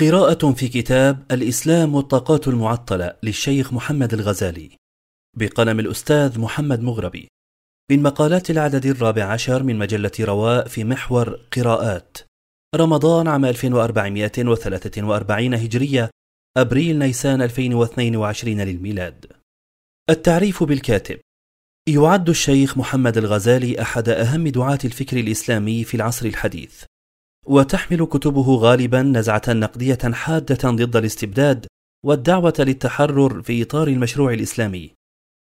قراءة في كتاب الإسلام والطاقات المعطلة للشيخ محمد الغزالي بقلم الأستاذ محمد مغربي من مقالات العدد الرابع عشر من مجلة رواء في محور قراءات رمضان عام 1443 هجرية أبريل نيسان 2022 للميلاد. التعريف بالكاتب. يعد الشيخ محمد الغزالي أحد أهم دعاة الفكر الإسلامي في العصر الحديث. وتحمل كتبه غالبا نزعة نقدية حادة ضد الاستبداد والدعوة للتحرر في إطار المشروع الإسلامي.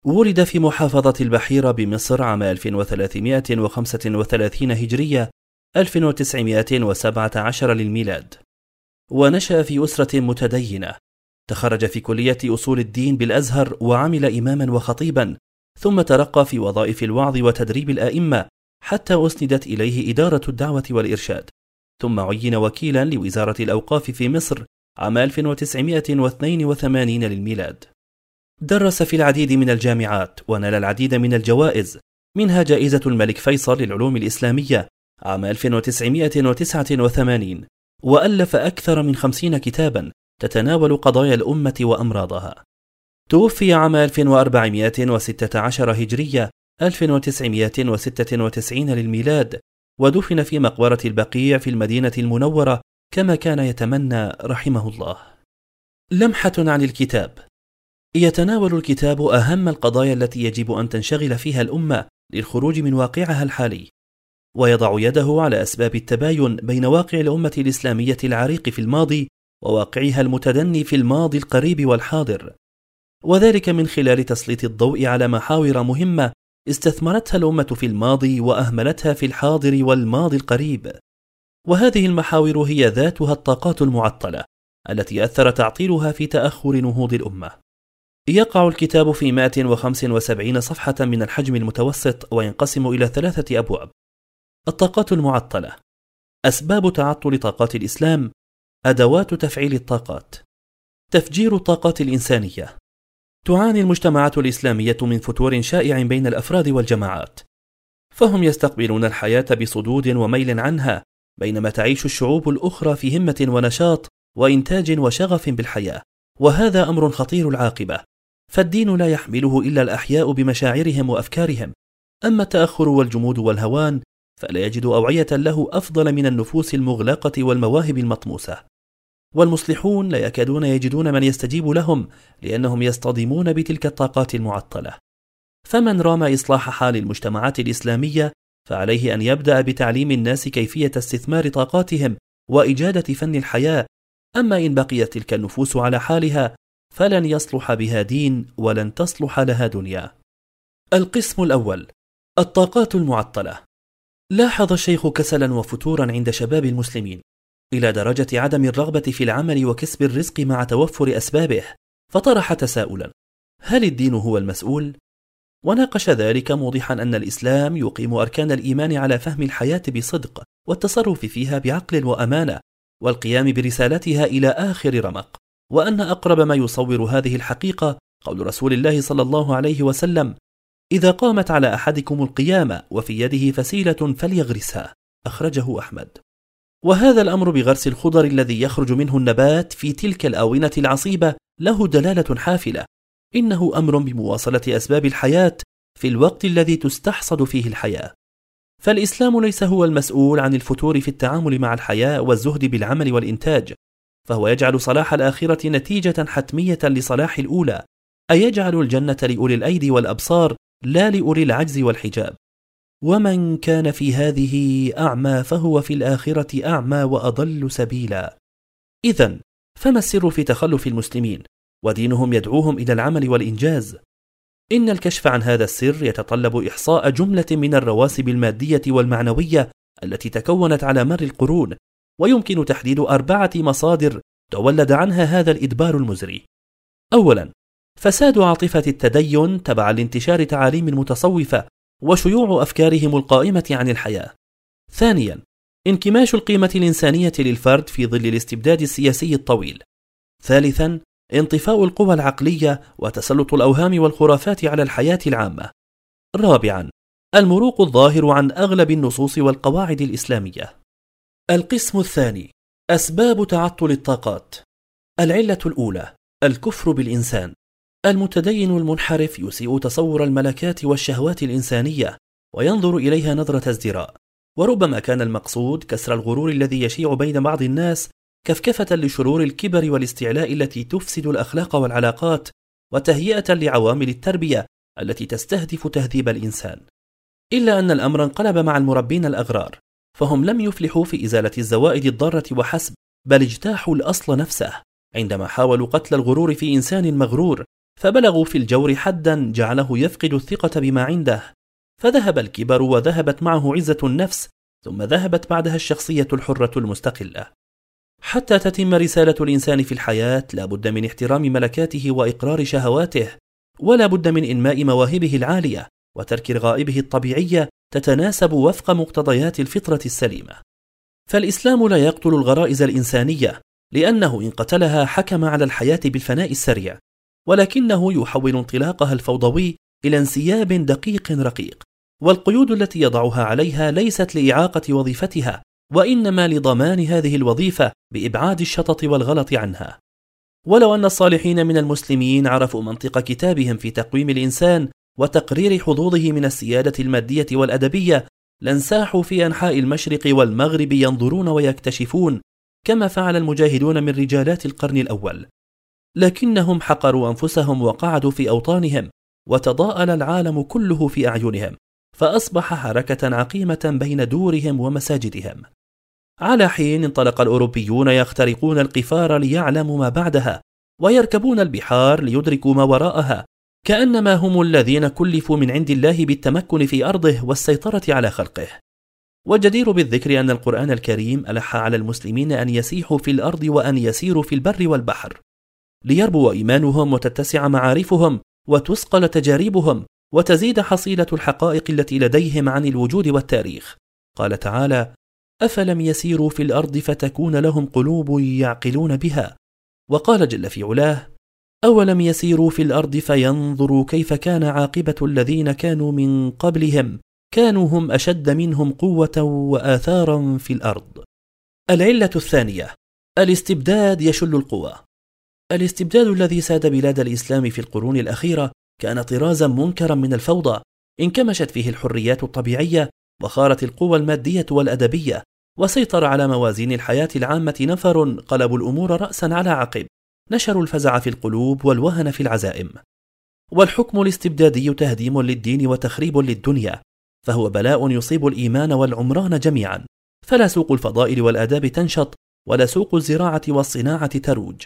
ولد في محافظة البحيرة بمصر عام 1335 هجرية 1917 للميلاد. ونشأ في أسرة متدينة. تخرج في كلية أصول الدين بالأزهر وعمل إماما وخطيبا، ثم ترقى في وظائف الوعظ وتدريب الآئمة حتى أسندت إليه إدارة الدعوة والإرشاد. ثم عين وكيلا لوزارة الأوقاف في مصر عام 1982 للميلاد. درس في العديد من الجامعات ونال العديد من الجوائز منها جائزة الملك فيصل للعلوم الإسلامية عام 1989 وألف أكثر من خمسين كتابا تتناول قضايا الأمة وأمراضها توفي عام 1416 هجرية 1996 للميلاد ودفن في مقبرة البقيع في المدينة المنورة كما كان يتمنى رحمه الله. لمحة عن الكتاب. يتناول الكتاب أهم القضايا التي يجب أن تنشغل فيها الأمة للخروج من واقعها الحالي، ويضع يده على أسباب التباين بين واقع الأمة الإسلامية العريق في الماضي وواقعها المتدني في الماضي القريب والحاضر، وذلك من خلال تسليط الضوء على محاور مهمة استثمرتها الأمة في الماضي وأهملتها في الحاضر والماضي القريب. وهذه المحاور هي ذاتها الطاقات المعطلة التي أثر تعطيلها في تأخر نهوض الأمة. يقع الكتاب في 175 صفحة من الحجم المتوسط وينقسم إلى ثلاثة أبواب. الطاقات المعطلة أسباب تعطل طاقات الإسلام أدوات تفعيل الطاقات. تفجير الطاقات الإنسانية تعاني المجتمعات الإسلامية من فتور شائع بين الأفراد والجماعات فهم يستقبلون الحياة بصدود وميل عنها بينما تعيش الشعوب الأخرى في همة ونشاط وإنتاج وشغف بالحياة وهذا أمر خطير العاقبة فالدين لا يحمله إلا الأحياء بمشاعرهم وأفكارهم. أما التأخر والجمود والهوان فلا يجد أوعية له أفضل من النفوس المغلقة والمواهب المطموسة. والمصلحون لا يكادون يجدون من يستجيب لهم لأنهم يصطدمون بتلك الطاقات المعطلة. فمن رام إصلاح حال المجتمعات الإسلامية فعليه أن يبدأ بتعليم الناس كيفية استثمار طاقاتهم وإجادة فن الحياة. أما إن بقيت تلك النفوس على حالها فلن يصلح بها دين ولن تصلح لها دنيا. القسم الأول الطاقات المعطلة. لاحظ الشيخ كسلا وفتورا عند شباب المسلمين إلى درجة عدم الرغبة في العمل وكسب الرزق مع توفر أسبابه فطرح تساؤلا هل الدين هو المسؤول؟ وناقش ذلك موضحا أن الإسلام يقيم أركان الإيمان على فهم الحياة بصدق والتصرف فيها بعقل وأمانة والقيام برسالتها إلى آخر رمق. وأن أقرب ما يصور هذه الحقيقة قول رسول الله صلى الله عليه وسلم إذا قامت على أحدكم القيامة وفي يده فسيلة فليغرسها أخرجه أحمد. وهذا الأمر بغرس الخضر الذي يخرج منه النبات في تلك الآونة العصيبة له دلالة حافلة. إنه أمر بمواصلة أسباب الحياة في الوقت الذي تستحصد فيه الحياة. فالإسلام ليس هو المسؤول عن الفتور في التعامل مع الحياة والزهد بالعمل والإنتاج فهو يجعل صلاح الآخرة نتيجة حتمية لصلاح الأولى أي يجعل الجنة لأولي الأيدي والأبصار لا لأولي العجز والحجاب. ومن كان في هذه اعمى فهو في الاخره اعمى واضل سبيلا. اذا فما السر في تخلف المسلمين؟ ودينهم يدعوهم إلى العمل والانجاز. ان الكشف عن هذا السر يتطلب احصاء جمله من الرواسب الماديه والمعنويه التي تكونت على مر القرون. ويمكن تحديد اربعه مصادر تولد عنها هذا الادبار المزري. اولا فساد عاطفه التدين تبع لانتشار تعاليم متصوفه وشيوع أفكارهم القائمة عن الحياة. ثانيا، انكماش القيمة الإنسانية للفرد في ظل الاستبداد السياسي الطويل. ثالثا، انطفاء القوى العقلية وتسلط الأوهام والخرافات على الحياة العامة. رابعا، المروق الظاهر عن أغلب النصوص والقواعد الإسلامية. القسم الثاني أسباب تعطل الطاقات العلة الأولى الكفر بالإنسان المتدين المنحرف يسيء تصور الملكات والشهوات الإنسانية وينظر إليها نظرة ازدراء. وربما كان المقصود كسر الغرور الذي يشيع بين بعض الناس كفكفة لشرور الكبر والاستعلاء التي تفسد الأخلاق والعلاقات وتهيئة لعوامل التربية التي تستهدف تهذيب الإنسان. إلا أن الأمر انقلب مع المربين الأغرار فهم لم يفلحوا في إزالة الزوائد الضارة وحسب بل اجتاحوا الأصل نفسه عندما حاولوا قتل الغرور في إنسان مغرور فبلغوا في الجور حدا جعله يفقد الثقة بما عنده. فذهب الكبر وذهبت معه عزة النفس ثم ذهبت بعدها الشخصية الحرة المستقلة. حتى تتم رسالة الإنسان في الحياة لا بد من احترام ملكاته وإقرار شهواته ولا بد من إنماء مواهبه العالية وترك رغائبه الطبيعية تتناسب وفق مقتضيات الفطرة السليمة. فالإسلام لا يقتل الغرائز الإنسانية لأنه إن قتلها حكم على الحياة بالفناء السريع. ولكنه يحول انطلاقها الفوضوي إلى انسياب دقيق رقيق والقيود التي يضعها عليها ليست لإعاقة وظيفتها وإنما لضمان هذه الوظيفة بإبعاد الشطط والغلط عنها. ولو أن الصالحين من المسلمين عرفوا منطق كتابهم في تقويم الإنسان وتقرير حظوظه من السيادة المادية والأدبية لانساحوا في أنحاء المشرق والمغرب ينظرون ويكتشفون كما فعل المجاهدون من رجالات القرن الأول. لكنهم حقروا أنفسهم وقعدوا في أوطانهم وتضاءل العالم كله في أعينهم فأصبح حركة عقيمة بين دورهم ومساجدهم. على حين انطلق الأوروبيون يخترقون القفار ليعلموا ما بعدها ويركبون البحار ليدركوا ما وراءها كأنما هم الذين كلفوا من عند الله بالتمكن في أرضه والسيطرة على خلقه. والجدير بالذكر أن القرآن الكريم ألح على المسلمين أن يسيحوا في الأرض وأن يسيروا في البر والبحر. ليربو إيمانهم وتتسع معارفهم وتثقل تجاربهم وتزيد حصيلة الحقائق التي لديهم عن الوجود والتاريخ. قال تعالى أفلم يسيروا في الأرض فتكون لهم قلوب يعقلون بها؟ وقال جل في علاه أولم يسيروا في الأرض فينظروا كيف كان عاقبة الذين كانوا من قبلهم؟ كانوا هم أشد منهم قوة وآثارا في الأرض. العلة الثانية الاستبداد يشل القوى. الاستبداد الذي ساد بلاد الإسلام في القرون الأخيرة كان طرازا منكرا من الفوضى انكمشت فيه الحريات الطبيعية وخارت القوى المادية والأدبية وسيطر على موازين الحياة العامة نفر قلبوا الأمور رأسا على عقب نشروا الفزع في القلوب والوهن في العزائم. والحكم الاستبدادي تهديم للدين وتخريب للدنيا فهو بلاء يصيب الإيمان والعمران جميعا فلا سوق الفضائل والآداب تنشط ولا سوق الزراعة والصناعة تروج.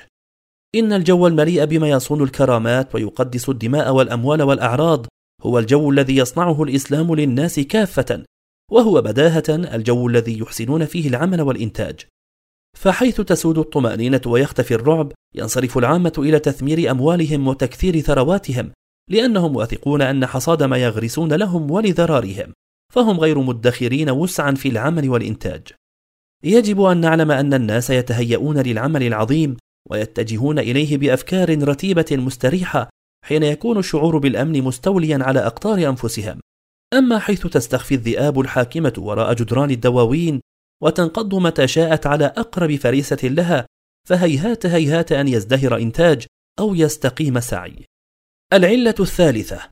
إن الجو المليء بما يصون الكرامات ويقدس الدماء والأموال والأعراض هو الجو الذي يصنعه الإسلام للناس كافة وهو بداهة الجو الذي يحسنون فيه العمل والإنتاج. فحيث تسود الطمأنينة ويختفي الرعب ينصرف العامة إلى تثمير أموالهم وتكثير ثرواتهم لأنهم واثقون أن حصاد ما يغرسون لهم ولذرارهم فهم غير مدخرين وسعا في العمل والإنتاج. يجب أن نعلم أن الناس يتهيئون للعمل العظيم ويتجهون إليه بأفكار رتيبة مستريحة حين يكون الشعور بالأمن مستوليا على أقطار أنفسهم. أما حيث تستخفي الذئاب الحاكمة وراء جدران الدواوين وتنقض متى شاءت على أقرب فريسة لها فهيهات هيهات أن يزدهر إنتاج أو يستقيم سعي. العلة الثالثة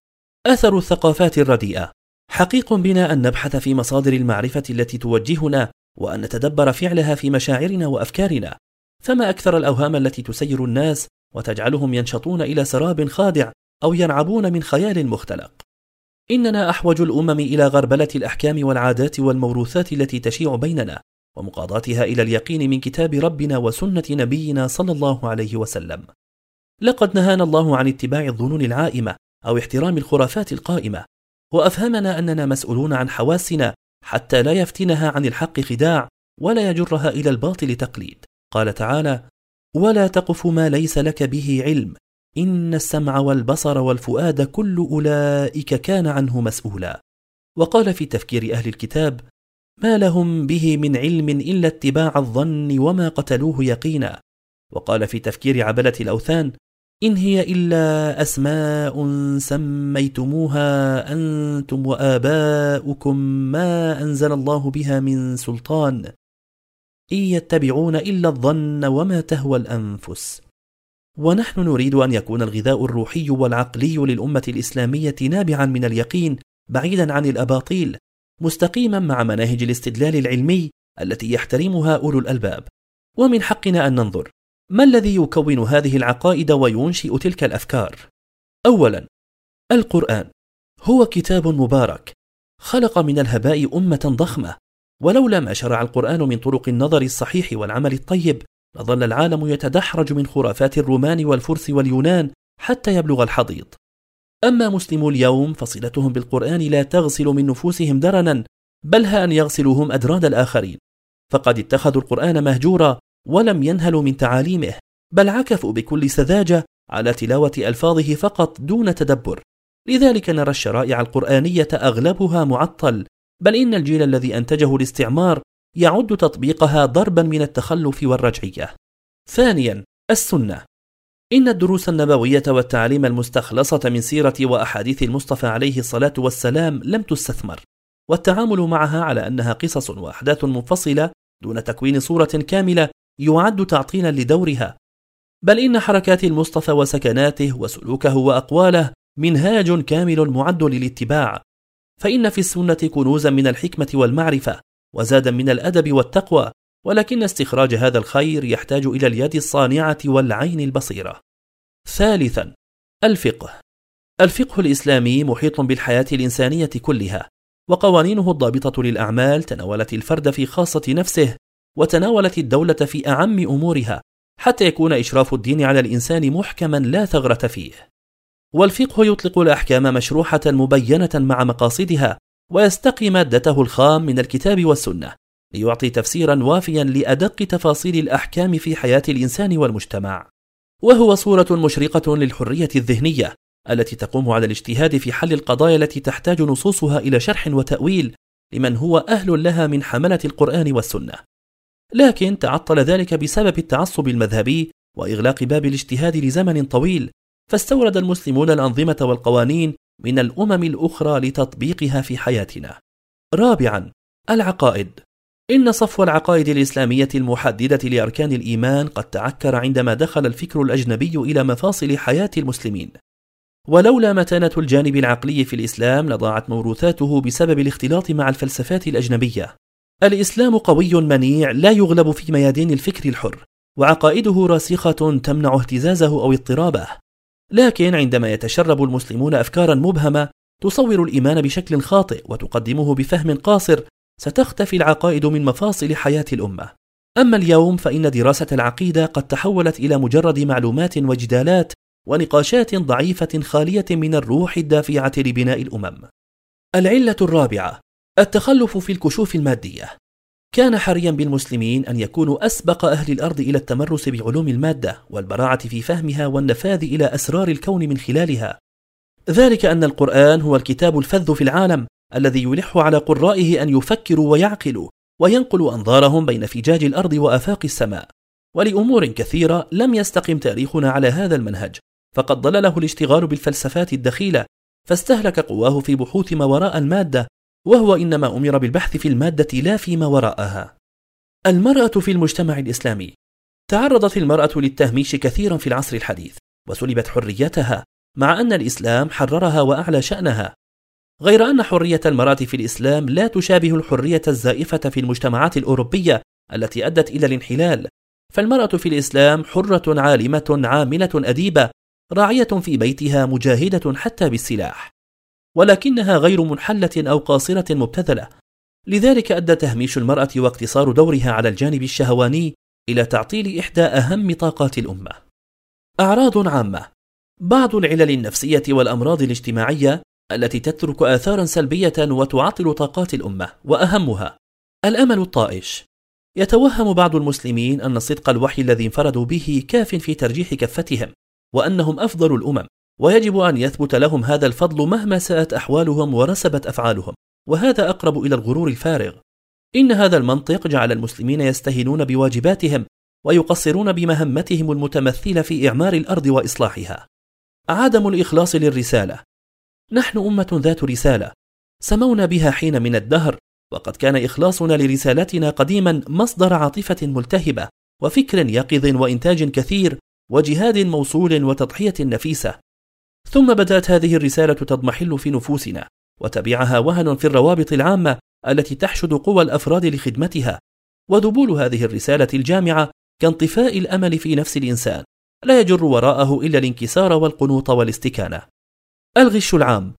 أثر الثقافات الرديئة. حقيق بنا أن نبحث في مصادر المعرفة التي توجهنا وأن نتدبر فعلها في مشاعرنا وأفكارنا. فما أكثر الأوهام التي تسير الناس وتجعلهم ينشطون إلى سراب خادع أو ينعبون من خيال مختلق. إننا أحوج الأمم إلى غربلة الأحكام والعادات والموروثات التي تشيع بيننا ومقاضاتها إلى اليقين من كتاب ربنا وسنة نبينا صلى الله عليه وسلم. لقد نهانا الله عن اتباع الظنون العائمة أو احترام الخرافات القائمة وأفهمنا أننا مسؤولون عن حواسنا حتى لا يفتنها عن الحق خداع ولا يجرها إلى الباطل تقليد. قال تعالى ولا تقف ما ليس لك به علم إن السمع والبصر والفؤاد كل أولئك كان عنه مسؤولا. وقال في تفكير أهل الكتاب ما لهم به من علم إلا اتباع الظن وما قتلوه يقينا. وقال في تفكير عبلة الأوثان إن هي إلا أسماء سميتموها أنتم وآباؤكم ما أنزل الله بها من سلطان. إن يتبعون إلا الظن وما تهوى الأنفس. ونحن نريد أن يكون الغذاء الروحي والعقلي للأمة الإسلامية نابعا من اليقين بعيدا عن الأباطيل مستقيما مع مناهج الاستدلال العلمي التي يحترمها أولو الألباب. ومن حقنا أن ننظر ما الذي يكون هذه العقائد وينشئ تلك الأفكار؟ أولا القرآن. هو كتاب مبارك خلق من الهباء أمة ضخمة. ولولا ما شرع القرآن من طرق النظر الصحيح والعمل الطيب لظل العالم يتدحرج من خرافات الرومان والفرس واليونان حتى يبلغ الحضيض. أما مسلمو اليوم فصلتهم بالقرآن لا تغسل من نفوسهم درنا بل ها أن يغسلوهم أدران الآخرين. فقد اتخذوا القرآن مهجورا ولم ينهلوا من تعاليمه بل عكفوا بكل سذاجة على تلاوة ألفاظه فقط دون تدبر. لذلك نرى الشرائع القرآنية أغلبها معطل بل إن الجيل الذي أنتجه الاستعمار يعد تطبيقها ضربا من التخلف والرجعية. ثانيا السنة. إن الدروس النبوية والتعليم المستخلصة من سيرة وأحاديث المصطفى عليه الصلاة والسلام لم تستثمر والتعامل معها على أنها قصص وأحداث منفصلة دون تكوين صورة كاملة يعد تعطيلا لدورها. بل إن حركات المصطفى وسكناته وسلوكه وأقواله منهاج كامل معد للاتباع فإن في السنة كنوزا من الحكمة والمعرفة وزادا من الأدب والتقوى ولكن استخراج هذا الخير يحتاج إلى اليد الصانعة والعين البصيرة. ثالثا الفقه الفقه الإسلامي محيط بالحياة الإنسانية كلها وقوانينه الضابطة للأعمال تناولت الفرد في خاصة نفسه وتناولت الدولة في أعم أمورها حتى يكون إشراف الدين على الإنسان محكما لا ثغرة فيه والفقه يطلق الأحكام مشروحة مبينة مع مقاصدها ويستقي مادته الخام من الكتاب والسنة ليعطي تفسيرا وافيا لأدق تفاصيل الأحكام في حياة الإنسان والمجتمع. وهو صورة مشرقة للحرية الذهنية التي تقوم على الاجتهاد في حل القضايا التي تحتاج نصوصها إلى شرح وتأويل لمن هو أهل لها من حملة القرآن والسنة. لكن تعطل ذلك بسبب التعصب المذهبي وإغلاق باب الاجتهاد لزمن طويل فاستورد المسلمون الأنظمة والقوانين من الأمم الأخرى لتطبيقها في حياتنا. رابعا العقائد إن صفو العقائد الإسلامية المحددة لأركان الإيمان قد تعكر عندما دخل الفكر الأجنبي إلى مفاصل حياة المسلمين. ولولا متانة الجانب العقلي في الإسلام لضاعت موروثاته بسبب الاختلاط مع الفلسفات الأجنبية. الإسلام قوي منيع لا يغلب في ميادين الفكر الحر، وعقائده راسخة تمنع اهتزازه أو اضطرابه. لكن عندما يتشرب المسلمون أفكارا مبهمة تصور الإيمان بشكل خاطئ وتقدمه بفهم قاصر ستختفي العقائد من مفاصل حياة الأمة. أما اليوم فإن دراسة العقيدة قد تحولت إلى مجرد معلومات وجدالات ونقاشات ضعيفة خالية من الروح الدافعة لبناء الأمم. العلة الرابعة: التخلف في الكشوف المادية. كان حريا بالمسلمين أن يكونوا أسبق أهل الأرض إلى التمرس بعلوم المادة والبراعة في فهمها والنفاذ إلى أسرار الكون من خلالها. ذلك أن القرآن هو الكتاب الفذ في العالم الذي يلح على قرائه أن يفكروا ويعقلوا وينقلوا أنظارهم بين فجاج الأرض وآفاق السماء. ولأمور كثيرة لم يستقم تاريخنا على هذا المنهج، فقد ضلله الاشتغال بالفلسفات الدخيلة، فاستهلك قواه في بحوث ما وراء المادة وهو إنما أمر بالبحث في المادة لا فيما وراءها. المرأة في المجتمع الإسلامي. تعرضت المرأة للتهميش كثيرا في العصر الحديث وسلبت حريتها مع أن الإسلام حررها وأعلى شأنها. غير أن حرية المرأة في الإسلام لا تشابه الحرية الزائفة في المجتمعات الأوروبية التي أدت إلى الانحلال. فالمرأة في الإسلام حرة عالمة عاملة أديبة راعية في بيتها مجاهدة حتى بالسلاح. ولكنها غير منحلة أو قاصرة مبتذلة. لذلك أدى تهميش المرأة واقتصار دورها على الجانب الشهواني إلى تعطيل إحدى أهم طاقات الأمة. أعراض عامة. بعض العلل النفسية والأمراض الاجتماعية التي تترك آثارا سلبية وتعطل طاقات الأمة وأهمها الأمل الطائش. يتوهم بعض المسلمين أن صدق الوحي الذي انفردوا به كاف في ترجيح كفتهم وأنهم أفضل الأمم. ويجب أن يثبت لهم هذا الفضل مهما ساءت أحوالهم ورسبت أفعالهم. وهذا أقرب إلى الغرور الفارغ. إن هذا المنطق جعل المسلمين يستهينون بواجباتهم ويقصرون بمهمتهم المتمثلة في إعمار الأرض وإصلاحها. عدم الإخلاص للرسالة. نحن أمة ذات رسالة. سمونا بها حين من الدهر وقد كان إخلاصنا لرسالتنا قديما مصدر عاطفة ملتهبة وفكر يقظ وإنتاج كثير وجهاد موصول وتضحية نفيسة. ثم بدأت هذه الرسالة تضمحل في نفوسنا وتبعها وهن في الروابط العامة التي تحشد قوى الأفراد لخدمتها. وذبول هذه الرسالة الجامعة كانطفاء الأمل في نفس الإنسان لا يجر وراءه إلا الانكسار والقنوط والاستكانة. الغش العام.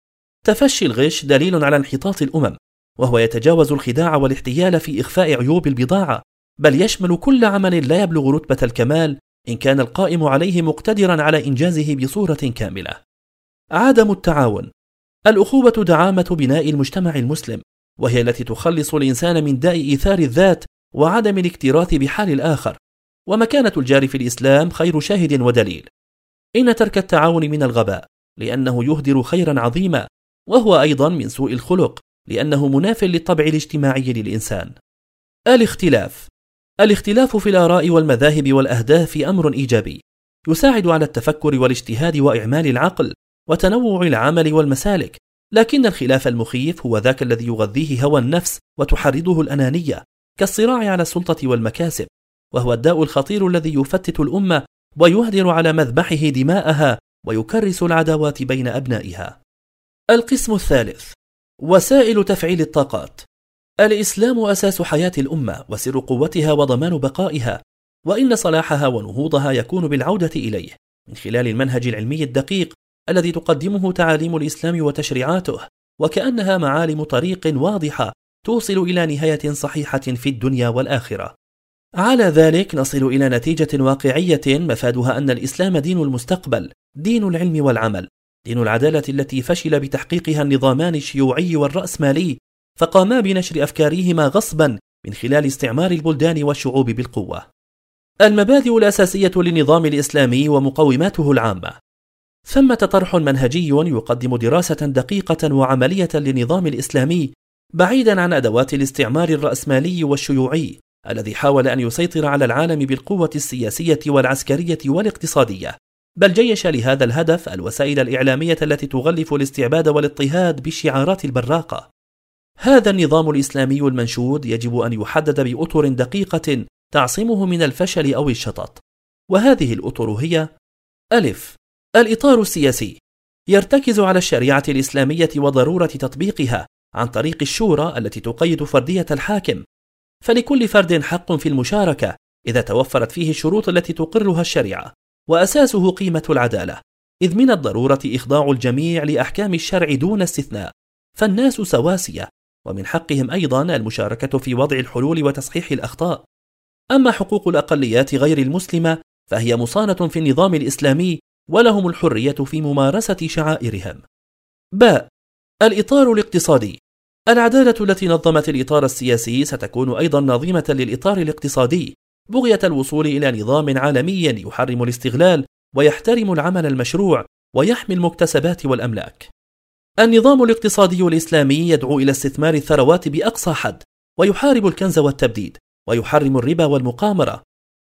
تفشي الغش دليل على انحطاط الأمم وهو يتجاوز الخداع والاحتيال في إخفاء عيوب البضاعة بل يشمل كل عمل لا يبلغ رتبة الكمال إن كان القائم عليه مقتدرا على إنجازه بصورة كاملة. عدم التعاون. الأخوة دعامة بناء المجتمع المسلم وهي التي تخلص الإنسان من داء إيثار الذات وعدم الاكتراث بحال الآخر. ومكانة الجار في الإسلام خير شاهد ودليل. إن ترك التعاون من الغباء لأنه يهدر خيرا عظيما وهو أيضا من سوء الخلق لأنه مناف للطبع الاجتماعي للإنسان. الاختلاف. الاختلاف في الآراء والمذاهب والأهداف أمر إيجابي يساعد على التفكر والاجتهاد وإعمال العقل وتنوع العمل والمسالك. لكن الخلاف المخيف هو ذاك الذي يغذيه هوى النفس وتحرضه الأنانية كالصراع على السلطة والمكاسب. وهو الداء الخطير الذي يفتت الأمة ويهدر على مذبحه دماءها ويكرس العداوات بين أبنائها. القسم الثالث وسائل تفعيل الطاقات. الإسلام أساس حياة الأمة وسر قوتها وضمان بقائها وإن صلاحها ونهوضها يكون بالعودة إليه. من خلال المنهج العلمي الدقيق الذي تقدمه تعاليم الإسلام وتشريعاته وكأنها معالم طريق واضحة توصل إلى نهاية صحيحة في الدنيا والآخرة. على ذلك نصل إلى نتيجة واقعية مفادها أن الإسلام دين المستقبل دين العلم والعمل دين العدالة التي فشل بتحقيقها النظامان الشيوعي والرأسمالي فقاما بنشر أفكارهما غصبا من خلال استعمار البلدان والشعوب بالقوة. المبادئ الأساسية للنظام الإسلامي ومقوماته العامة ثمة طرح منهجي يقدم دراسة دقيقة وعملية للنظام الإسلامي بعيدا عن أدوات الاستعمار الرأسمالي والشيوعي الذي حاول أن يسيطر على العالم بالقوة السياسية والعسكرية والاقتصادية. بل جيش لهذا الهدف الوسائل الإعلامية التي تغلف الاستعباد والاضطهاد بالشعارات البراقة. هذا النظام الإسلامي المنشود يجب أن يحدد بأطر دقيقة تعصمه من الفشل أو الشطط. وهذه الأطر هي ألف الإطار السياسي. يرتكز على الشريعة الإسلامية وضرورة تطبيقها عن طريق الشورى التي تقيد فردية الحاكم. فلكل فرد حق في المشاركة إذا توفرت فيه الشروط التي تقرها الشريعة وأساسه قيمة العدالة. إذ من الضرورة إخضاع الجميع لأحكام الشرع دون استثناء. فالناس سواسية ومن حقهم أيضا المشاركة في وضع الحلول وتصحيح الأخطاء. أما حقوق الأقليات غير المسلمة فهي مصانة في النظام الإسلامي ولهم الحرية في ممارسة شعائرهم. باء الإطار الاقتصادي العدالة التي نظمت الإطار السياسي ستكون أيضا نظيمة للإطار الاقتصادي بغية الوصول إلى نظام عالمي يحرم الاستغلال ويحترم العمل المشروع ويحمي المكتسبات والأملاك. النظام الاقتصادي الإسلامي يدعو إلى استثمار الثروات بأقصى حد ويحارب الكنز والتبديد ويحرم الربا والمقامرة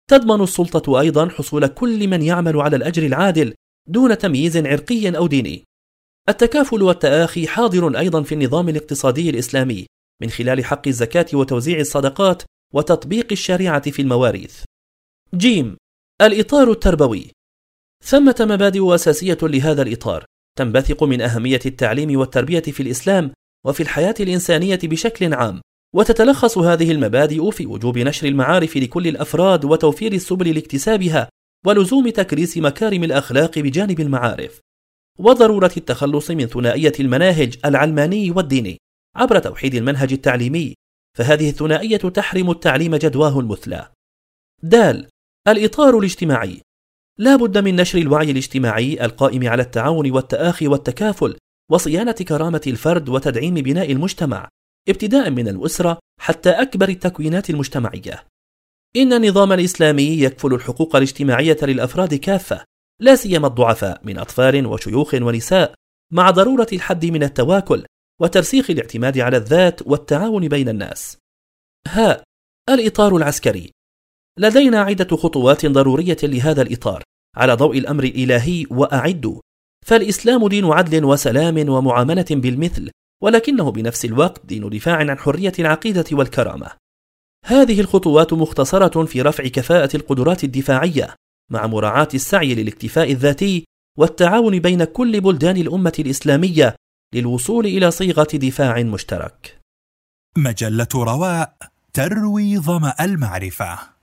تضمن السلطة أيضا حصول كل من يعمل على الأجر العادل دون تمييز عرقي أو ديني. التكافل والتآخي حاضر أيضا في النظام الاقتصادي الإسلامي من خلال حق الزكاة وتوزيع الصدقات وتطبيق الشريعة في المواريث. جيم الإطار التربوي. ثمة مبادئ أساسية لهذا الإطار تنبثق من أهمية التعليم والتربية في الإسلام وفي الحياة الإنسانية بشكل عام. وتتلخص هذه المبادئ في وجوب نشر المعارف لكل الأفراد وتوفير السبل لاكتسابها ولزوم تكريس مكارم الأخلاق بجانب المعارف. وضرورة التخلص من ثنائية المناهج العلماني والديني عبر توحيد المنهج التعليمي فهذه الثنائية تحرم التعليم جدواه المثلى. دال الإطار الاجتماعي لا بد من نشر الوعي الاجتماعي القائم على التعاون والتآخي والتكافل وصيانة كرامة الفرد وتدعيم بناء المجتمع. ابتداء من الأسرة حتى أكبر التكوينات المجتمعية. إن النظام الإسلامي يكفل الحقوق الاجتماعية للأفراد كافة، لا سيما الضعفاء من أطفال وشيوخ ونساء، مع ضرورة الحد من التواكل وترسيخ الاعتماد على الذات والتعاون بين الناس. ها الإطار العسكري لدينا عدة خطوات ضرورية لهذا الإطار على ضوء الأمر الإلهي وأعدوا فالإسلام دين عدل وسلام ومعاملة بالمثل ولكنه بنفس الوقت دين دفاع عن حرية العقيدة والكرامة. هذه الخطوات مختصرة في رفع كفاءة القدرات الدفاعية مع مراعاة السعي للاكتفاء الذاتي والتعاون بين كل بلدان الأمة الإسلامية للوصول إلى صيغة دفاع مشترك. مجلة رواء تروي ظمأ المعرفة